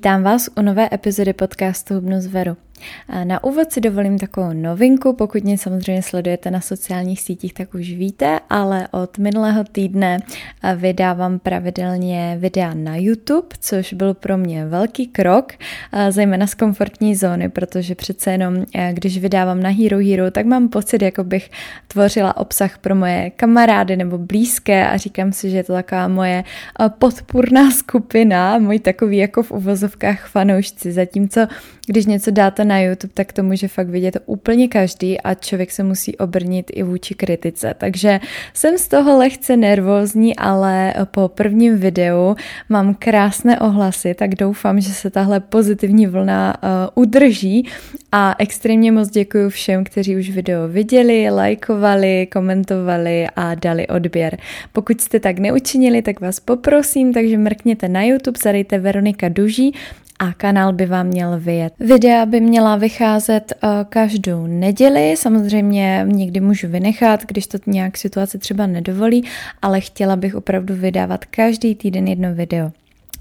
Vítám vás u nové epizody podcastu Hubnu z Veru. Na úvod si dovolím takovou novinku, pokud mě samozřejmě sledujete na sociálních sítích, tak už víte, ale od minulého týdne vydávám pravidelně videa na YouTube, což byl pro mě velký krok, zejména z komfortní zóny, protože přece jenom, když vydávám na Hero Hero, tak mám pocit, jako bych tvořila obsah pro moje kamarády nebo blízké a říkám si, že je to taková moje podpůrná skupina, můj takový jako v uvozovkách fanoušci, zatímco když něco dáte na YouTube, tak to může fakt vidět úplně každý a člověk se musí obrnit i vůči kritice. Takže jsem z toho lehce nervózní, ale po prvním videu mám krásné ohlasy, tak doufám, že se tahle pozitivní vlna uh, udrží a extrémně moc děkuji všem, kteří už video viděli, lajkovali, komentovali a dali odběr. Pokud jste tak neučinili, tak vás poprosím, takže mrkněte na YouTube, zadejte Veronika Duží a kanál by vám měl vyjet. Videa by měla vycházet uh, každou neděli, samozřejmě někdy můžu vynechat, když to nějak situace třeba nedovolí, ale chtěla bych opravdu vydávat každý týden jedno video.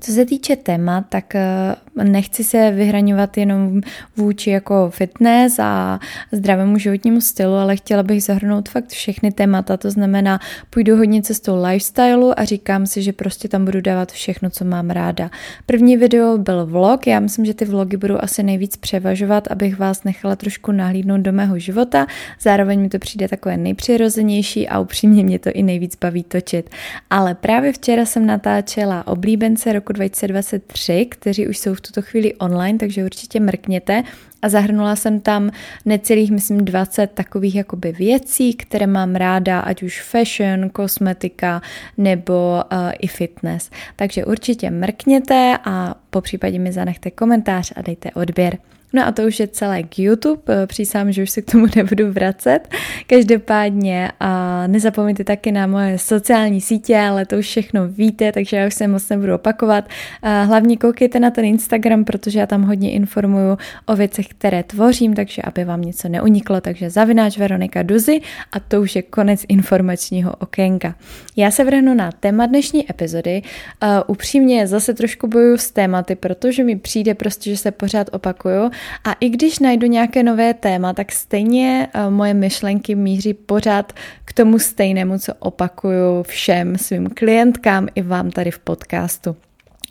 Co se týče témat, tak eh, nechci se vyhraňovat jenom vůči jako fitness a zdravému životnímu stylu, ale chtěla bych zahrnout fakt všechny témata, to znamená, půjdu hodně cestou lifestylu a říkám si, že prostě tam budu dávat všechno, co mám ráda. První video byl vlog, já myslím, že ty vlogy budou asi nejvíc převažovat, abych vás nechala trošku nahlídnout do mého života, zároveň mi to přijde takové nejpřirozenější a upřímně mě to i nejvíc baví točit. Ale právě včera jsem natáčela oblíbence roku 2023, kteří už jsou v tuto chvíli online, takže určitě mrkněte. A zahrnula jsem tam necelých, myslím, 20 takových jakoby věcí, které mám ráda, ať už fashion, kosmetika nebo uh, i fitness. Takže určitě mrkněte a po případě mi zanechte komentář a dejte odběr. No a to už je celé k YouTube, eh, přísám, že už se k tomu nebudu vracet. Každopádně a nezapomeňte taky na moje sociální sítě, ale to už všechno víte, takže já už se moc nebudu opakovat. A hlavně koukejte na ten Instagram, protože já tam hodně informuju o věcech, které tvořím, takže aby vám něco neuniklo, takže zavináč Veronika Duzy a to už je konec informačního okénka. Já se vrhnu na téma dnešní epizody. Uh, upřímně zase trošku bojuju s tématy, protože mi přijde prostě, že se pořád opakuju a i když najdu nějaké nové téma, tak stejně eh, moje myšlenky míří pořád k tomu stejnému, co opakuju všem svým klientkám i vám tady v podcastu.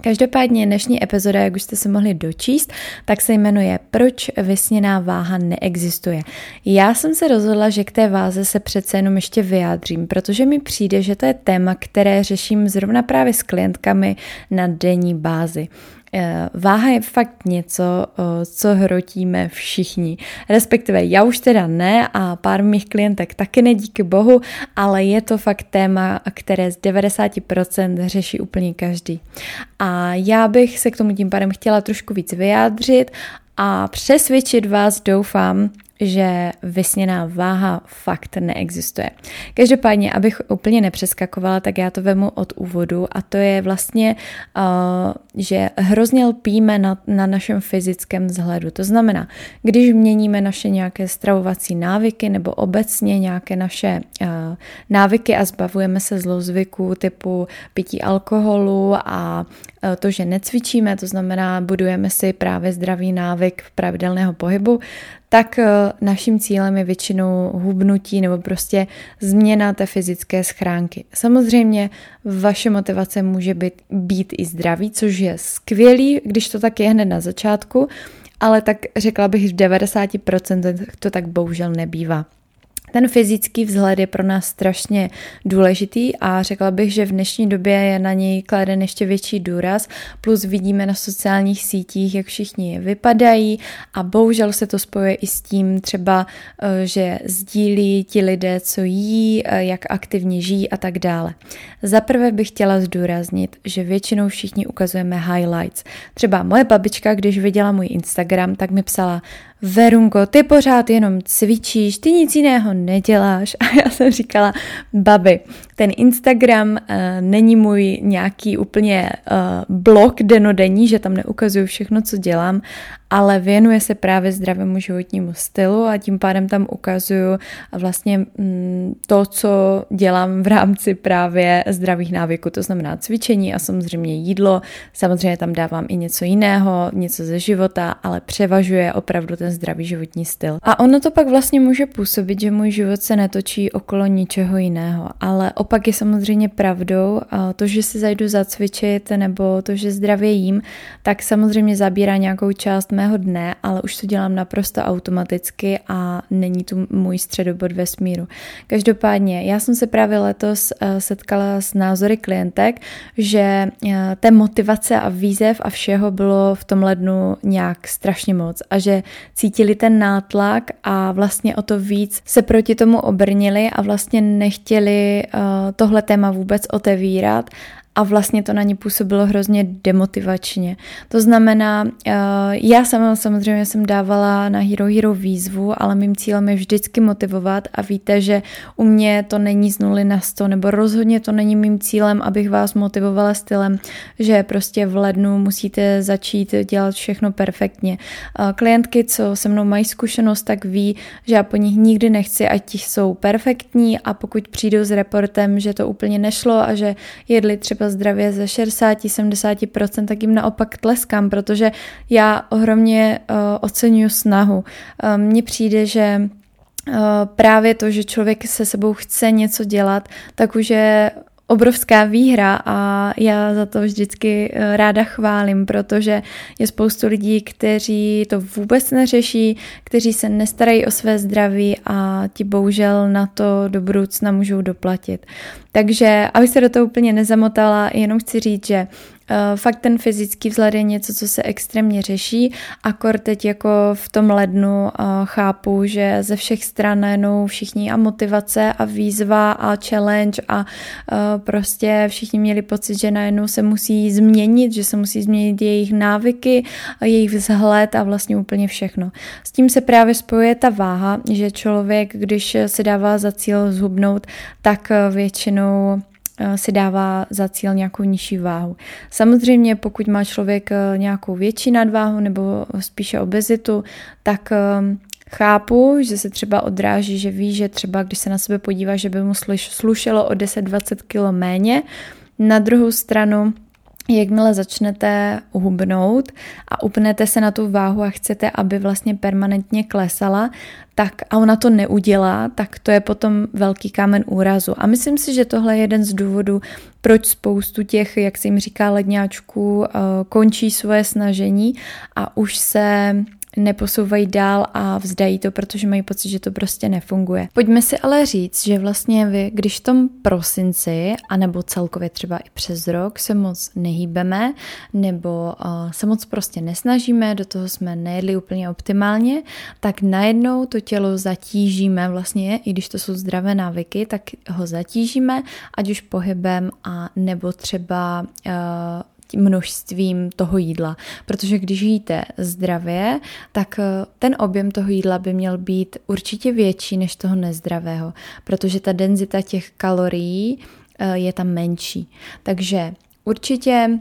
Každopádně dnešní epizoda, jak už jste se mohli dočíst, tak se jmenuje Proč vysněná váha neexistuje. Já jsem se rozhodla, že k té váze se přece jenom ještě vyjádřím, protože mi přijde, že to je téma, které řeším zrovna právě s klientkami na denní bázi. Eh, váha je fakt něco, co hrotíme všichni. Respektive já už teda ne a pár mých klientek taky ne, díky bohu, ale je to fakt téma, které z 90% řeší úplně každý. A já bych se k tomu tím pádem chtěla trošku víc vyjádřit a přesvědčit vás, doufám, že vysněná váha fakt neexistuje. Každopádně, abych úplně nepřeskakovala, tak já to vemu od úvodu a to je vlastně, uh, že hrozně lpíme na, na našem fyzickém vzhledu. To znamená, když měníme naše nějaké stravovací návyky nebo obecně nějaké naše uh, návyky a zbavujeme se zlozvyků typu pití alkoholu a uh, to, že necvičíme, to znamená, budujeme si právě zdravý návyk pravidelného pohybu, tak eh, naším cílem je většinou hubnutí nebo prostě změna té fyzické schránky. Samozřejmě vaše motivace může být, být i zdraví, což je skvělý, když to tak je hned na začátku, ale tak řekla bych, v 90% to tak bohužel nebývá. Ten fyzický vzhled je pro nás strašně důležitý a řekla bych, že v dnešní době je na něj kladen ještě větší důraz, plus vidíme na sociálních sítích, jak všichni vypadají a bohužel se to spojuje i s tím třeba, eh, že sdílí ti lidé, co jí, eh, jak aktivně žijí a tak dále. Za prvé bych chtěla zdůraznit, že většinou všichni ukazujeme highlights. Třeba moje babička, když viděla můj Instagram, tak mi psala, Verunko, ty pořád jenom cvičíš, ty nic jiného neděláš. A já jsem říkala, babi, ten Instagram uh, není můj nějaký úplně uh, blog denodenní, že tam neukazuju všechno, co dělám, ale věnuje se právě zdravému životnímu stylu a tím pádem tam ukazuju vlastně mm, to, co dělám v rámci právě zdravých návyků, to znamená cvičení a samozřejmě jídlo. Samozřejmě tam dávám i něco jiného, něco ze života, ale převažuje opravdu ten zdravý životní styl. A ono to pak vlastně může působit, že můj život se netočí okolo ničeho jiného, ale opak je samozřejmě pravdou. To, že si zajdu zacvičit nebo to, že zdravě jím, tak samozřejmě zabírá nějakou část mého dne, ale už to dělám naprosto automaticky a není tu můj středobod vesmíru. Každopádně, já jsem se právě letos eh, setkala s názory klientek, že eh, té motivace a výzev a všeho bylo v tom lednu nějak strašně moc a že cítili ten nátlak a vlastně o to víc se proti tomu obrnili a vlastně nechtěli eh, tohle téma vůbec otevírat a vlastně to na ně působilo hrozně demotivačně. To znamená, eh, já sama samozřejmě jsem dávala na Hero Hero výzvu, ale mým cílem je vždycky motivovat a víte, že u mě to není z nuly na sto, nebo rozhodně to není mým cílem, abych vás motivovala stylem, že prostě v lednu musíte začít dělat všechno perfektně. Eh, klientky, co se mnou mají zkušenost, tak ví, že já po nich nikdy nechci, ať jsou perfektní a pokud přijdou s reportem, že to úplně nešlo a že jedli třeba zdravě ze 60-70%, tak jim naopak tleskám, protože já ohromně uh, oceňuji snahu. Uh, Mně přijde, že uh, právě to, že člověk se sebou chce něco dělat, tak už je obrovská výhra a já za to vždycky ráda chválím, protože je spoustu lidí, kteří to vůbec neřeší, kteří se nestarají o své zdraví a ti bohužel na to do budoucna můžou doplatit. Takže, aby se do toho úplně nezamotala, jenom chci říct, že Uh, fakt ten fyzický vzhled je něco, co se extrémně řeší, akor teď jako v tom lednu uh, chápu, že ze všech stran najednou všichni a motivace a výzva a challenge a uh, prostě všichni měli pocit, že najednou se musí změnit, že se musí změnit jejich návyky, jejich vzhled a vlastně úplně všechno. S tím se právě spojuje ta váha, že člověk, když se dává za cíl zhubnout, tak většinou Eh, si dává za cíl nějakou nižší váhu. Samozřejmě, pokud má člověk eh, nějakou větší nadváhu nebo spíše obezitu, tak eh, chápu, že se třeba odráží, že ví, že třeba když se na sebe podívá, že by mu slušelo o 10-20 kg méně. Na druhou stranu, jakmile začnete hubnout a upnete se na tu váhu a chcete, aby vlastně permanentně klesala, tak a ona to neudělá, tak to je potom velký kámen úrazu. A myslím si, že tohle je jeden z důvodů, proč spoustu těch, jak se jim říká, ledňáčků, eh, končí svoje snažení a už se neposouvají dál a vzdají to, protože mají pocit, že to prostě nefunguje. Pojďme si ale říct, že vlastně vy, když v tom prosinci, anebo celkově třeba i přes rok se moc nehýbeme, nebo uh, se moc prostě nesnažíme, do toho jsme nejedli úplně optimálně, tak najednou to tělo zatížíme vlastně, i když to jsou zdravé návyky, tak ho zatížíme, ať už pohybem a nebo třeba uh, množstvím toho jídla. Protože když jíte zdravě, tak eh, ten objem toho jídla by měl být určitě větší než toho nezdravého, protože ta denzita těch kalorií eh, je tam menší. Takže určitě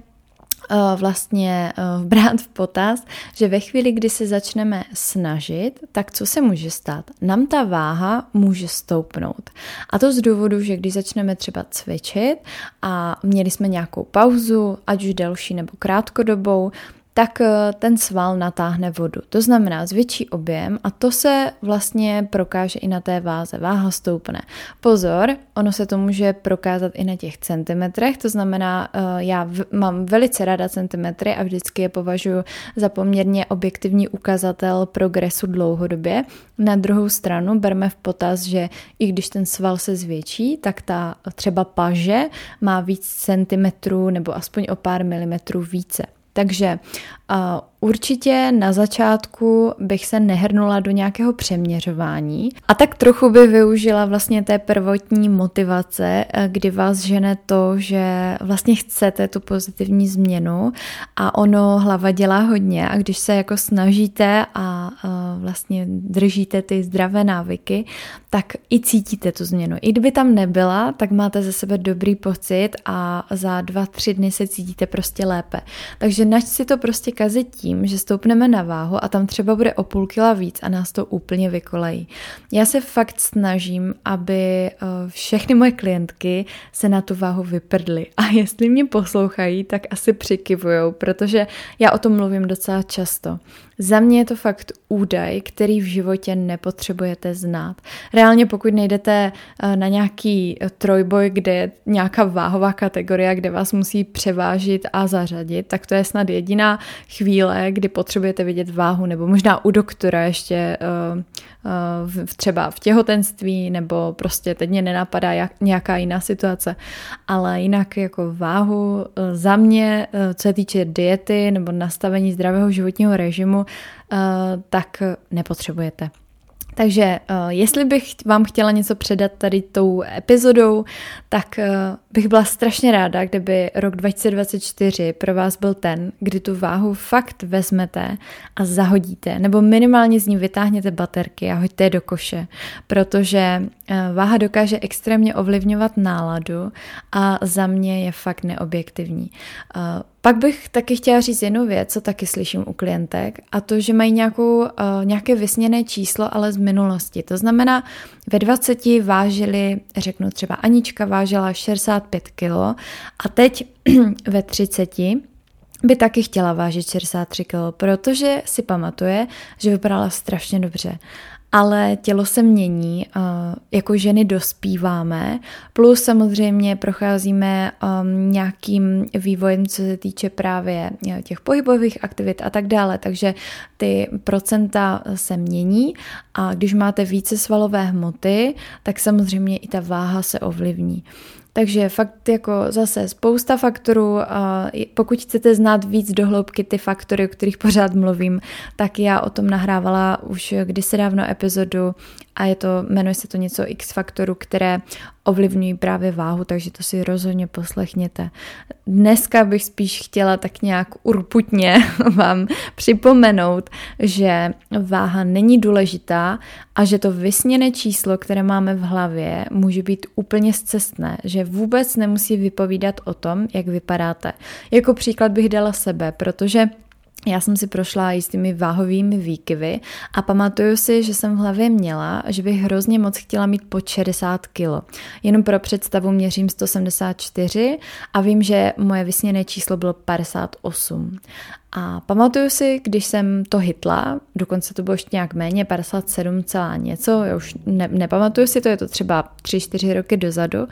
vlastně eh, brát v potaz, že ve chvíli, kdy se začneme snažit, tak co se může stát? Nám ta váha může stoupnout. A to z důvodu, že když začneme třeba cvičit a měli jsme nějakou pauzu, ať už delší nebo krátkodobou, tak eh, ten sval natáhne vodu. To znamená zvětší objem a to se vlastně prokáže i na té váze. Váha stoupne. Pozor, ono se to může prokázat i na těch centimetrech, to znamená, eh, já mám velice ráda centimetry a vždycky je považuji za poměrně objektivní ukazatel progresu dlouhodobě. Na druhou stranu berme v potaz, že i když ten sval se zvětší, tak ta třeba paže má víc centimetrů nebo aspoň o pár milimetrů více. Takže Určitě na začátku bych se nehrnula do nějakého přeměřování a tak trochu by využila vlastně té prvotní motivace, eh, kdy vás žene to, že vlastně chcete tu pozitivní změnu a ono hlava dělá hodně a když se jako snažíte a vlastně držíte ty zdravé návyky, tak i cítíte tu změnu. I kdyby tam nebyla, tak máte ze sebe dobrý pocit a za dva, tři dny se cítíte prostě lépe. Takže nač si to prostě kazit tím, že stoupneme na váhu a tam třeba bude o půl kila víc a nás to úplně vykolejí. Já se fakt snažím, aby eh, všechny moje klientky se na tu váhu vyprdly. A jestli mě poslouchají, tak asi přikivujou, protože já o tom mluvím docela často. Za mě je to fakt údaj, který v životě nepotřebujete znát. Reálně pokud nejdete eh, na nějaký eh, trojboj, kde je nějaká váhová kategorie, kde vás musí převážit a zařadit, tak to je snad jediná chvíle, kdy potřebujete vidět váhu, nebo možná u doktora ještě eh, třeba v těhotenství, nebo prostě teď mě nenapadá jak, nějaká jiná situace. Ale jinak jako váhu za mě, co se týče diety nebo nastavení zdravého životního režimu, tak nepotřebujete. Takže eh, jestli bych vám chtěla něco předat tady tou epizodou, tak eh, bych byla strašně ráda, kdyby rok 2024 pro vás byl ten, kdy tu váhu fakt vezmete a zahodíte, nebo minimálně z ní vytáhněte baterky a hoďte je do koše, protože eh, váha dokáže extrémně ovlivňovat náladu a za mě je fakt neobjektivní. Pak bych taky chtěla říct jednu věc, co taky slyším u klientek, a to, že mají nějakou, uh, nějaké vysněné číslo, ale z minulosti. To znamená, ve 20 vážili, řeknu třeba Anička vážila 65 kg a teď ve 30 by taky chtěla vážit 63 kg, protože si pamatuje, že vypadala strašně dobře ale tělo se mění, jako ženy dospíváme, plus samozřejmě procházíme um, nějakým vývojem, co se týče právě těch pohybových aktivit a tak dále, takže ty procenta se mění a když máte více svalové hmoty, tak samozřejmě i ta váha se ovlivní. Takže fakt jako zase spousta faktorů, a pokud chcete znát víc dohloubky ty faktory, o kterých pořád mluvím, tak já o tom nahrávala už kdysi dávno epizodu a je to, jmenuje se to něco X faktorů, které ovlivňují právě váhu, takže to si rozhodně poslechněte. Dneska bych spíš chtěla tak nějak urputně vám připomenout, že váha není důležitá a že to vysněné číslo, které máme v hlavě, může být úplně zcestné, že vůbec nemusí vypovídat o tom, jak vypadáte. Jako příklad bych dala sebe, protože já jsem si prošla jistými váhovými výkyvy a pamatuju si, že jsem v hlavě měla, že bych hrozně moc chtěla mít po 60 kg. Jenom pro představu měřím 174 a vím, že moje vysněné číslo bylo 58. A pamatuju si, když jsem to hitla, dokonce to bylo ještě nějak méně, 57 celá něco, já už ne, nepamatuju si to, je to třeba 3-4 roky dozadu,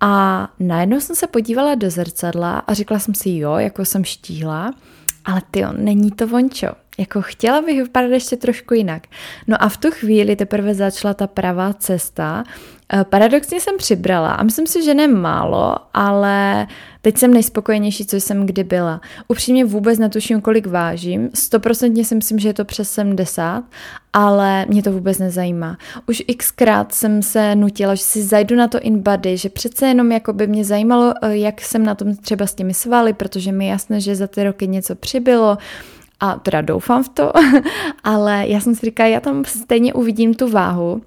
a najednou jsem se podívala do zrcadla a řekla jsem si, jo, jako jsem štíhla, ale ty není to vončo. Jako chtěla bych vypadat ještě trošku jinak. No a v tu chvíli teprve začala ta pravá cesta. Eh, paradoxně jsem přibrala a myslím si, že ne málo, ale teď jsem nejspokojenější, co jsem kdy byla. Upřímně vůbec netuším, kolik vážím. Stoprocentně si myslím, že je to přes 70, ale mě to vůbec nezajímá. Už xkrát jsem se nutila, že si zajdu na to InBody, že přece jenom jako by mě zajímalo, eh, jak jsem na tom třeba s těmi svaly, protože mi jasné, že za ty roky něco přibylo, a teda doufám v to, ale já jsem si říkala, já tam stejně uvidím tu váhu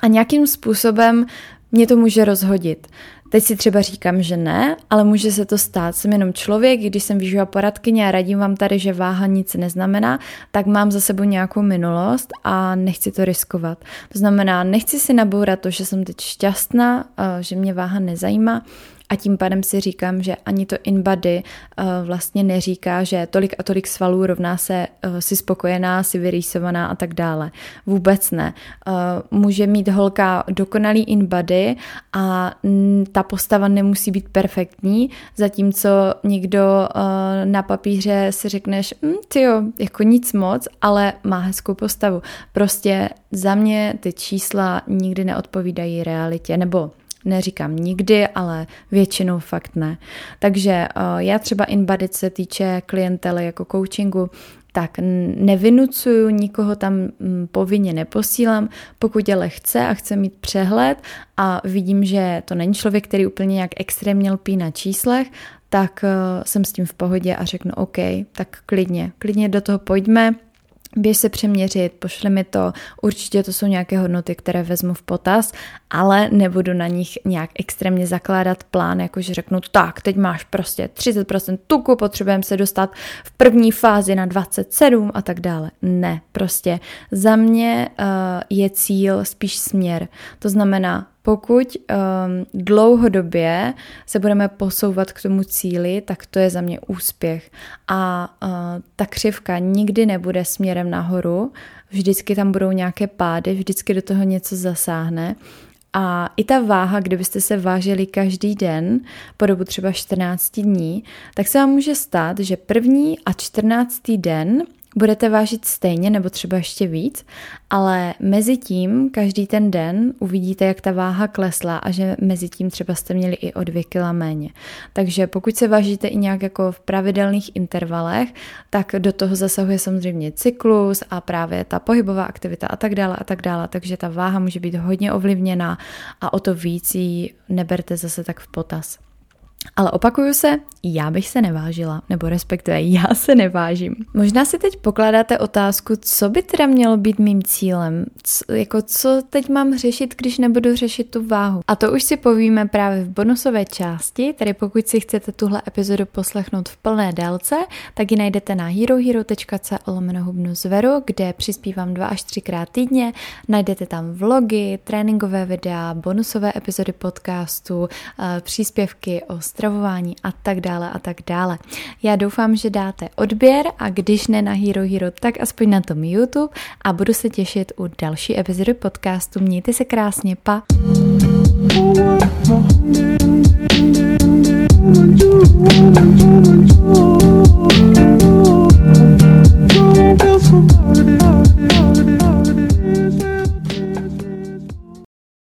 a nějakým způsobem mě to může rozhodit. Teď si třeba říkám, že ne, ale může se to stát. Jsem jenom člověk, když jsem vyžila poradkyně a radím vám tady, že váha nic neznamená, tak mám za sebou nějakou minulost a nechci to riskovat. To znamená, nechci si nabourat to, že jsem teď šťastná, že mě váha nezajímá, a tím pádem si říkám, že ani to InBody uh, vlastně neříká, že tolik a tolik svalů rovná se uh, si spokojená, si vyrýsovaná a tak dále. Vůbec ne. Uh, může mít holka dokonalý InBody a m, ta postava nemusí být perfektní, zatímco někdo uh, na papíře si řekneš, hm, tyjo, jako nic moc, ale má hezkou postavu. Prostě za mě ty čísla nikdy neodpovídají realitě, nebo neříkám nikdy, ale většinou fakt ne. Takže uh, já třeba InBody se týče klientely jako coachingu, tak nevinucuju, nikoho tam mm, povinně neposílám, pokud ale chce a chce mít přehled a vidím, že to není člověk, který úplně nějak extrémně lpí na číslech, tak uh, jsem s tím v pohodě a řeknu OK, tak klidně, klidně do toho pojďme, běž se přeměřit, pošle mi to, určitě to jsou nějaké hodnoty, které vezmu v potaz, ale nebudu na nich nějak extrémně zakládat plán, jakože řeknu, tak, teď máš prostě 30% tuku, potřebujeme se dostat v první fázi na 27 a tak dále. Ne, prostě za mě uh, je cíl spíš směr. To znamená, pokud um, dlouhodobě se budeme posouvat k tomu cíli, tak to je za mě úspěch. A uh, ta křivka nikdy nebude směrem nahoru, vždycky tam budou nějaké pády, vždycky do toho něco zasáhne. A i ta váha, kdybyste se vážili každý den po dobu třeba 14 dní, tak se vám může stát, že první a 14. den budete vážit stejně nebo třeba ještě víc, ale mezi tím každý ten den uvidíte, jak ta váha klesla a že mezi tím třeba jste měli i o dvě kila méně. Takže pokud se vážíte i nějak jako v pravidelných intervalech, tak do toho zasahuje samozřejmě cyklus a právě ta pohybová aktivita a tak dále a tak dále, takže ta váha může být hodně ovlivněná a o to víc ji neberte zase tak v potaz. Ale opakuju se, já bych se nevážila, nebo respektive já se nevážím. Možná si teď pokládáte otázku, co by teda mělo být mým cílem, co, jako co teď mám řešit, když nebudu řešit tu váhu. A to už si povíme právě v bonusové části, tedy pokud si chcete tuhle epizodu poslechnout v plné délce, tak ji najdete na herohero.co zveru, kde přispívám dva až třikrát týdně, najdete tam vlogy, tréninkové videa, bonusové epizody podcastu, eh, příspěvky o stravování a tak dále a tak dále. Já doufám, že dáte odběr a když ne na Hero Hero, tak aspoň na tom YouTube a budu se těšit u další epizody podcastu. Mějte se krásně, pa! Woman, you, woman, you, woman.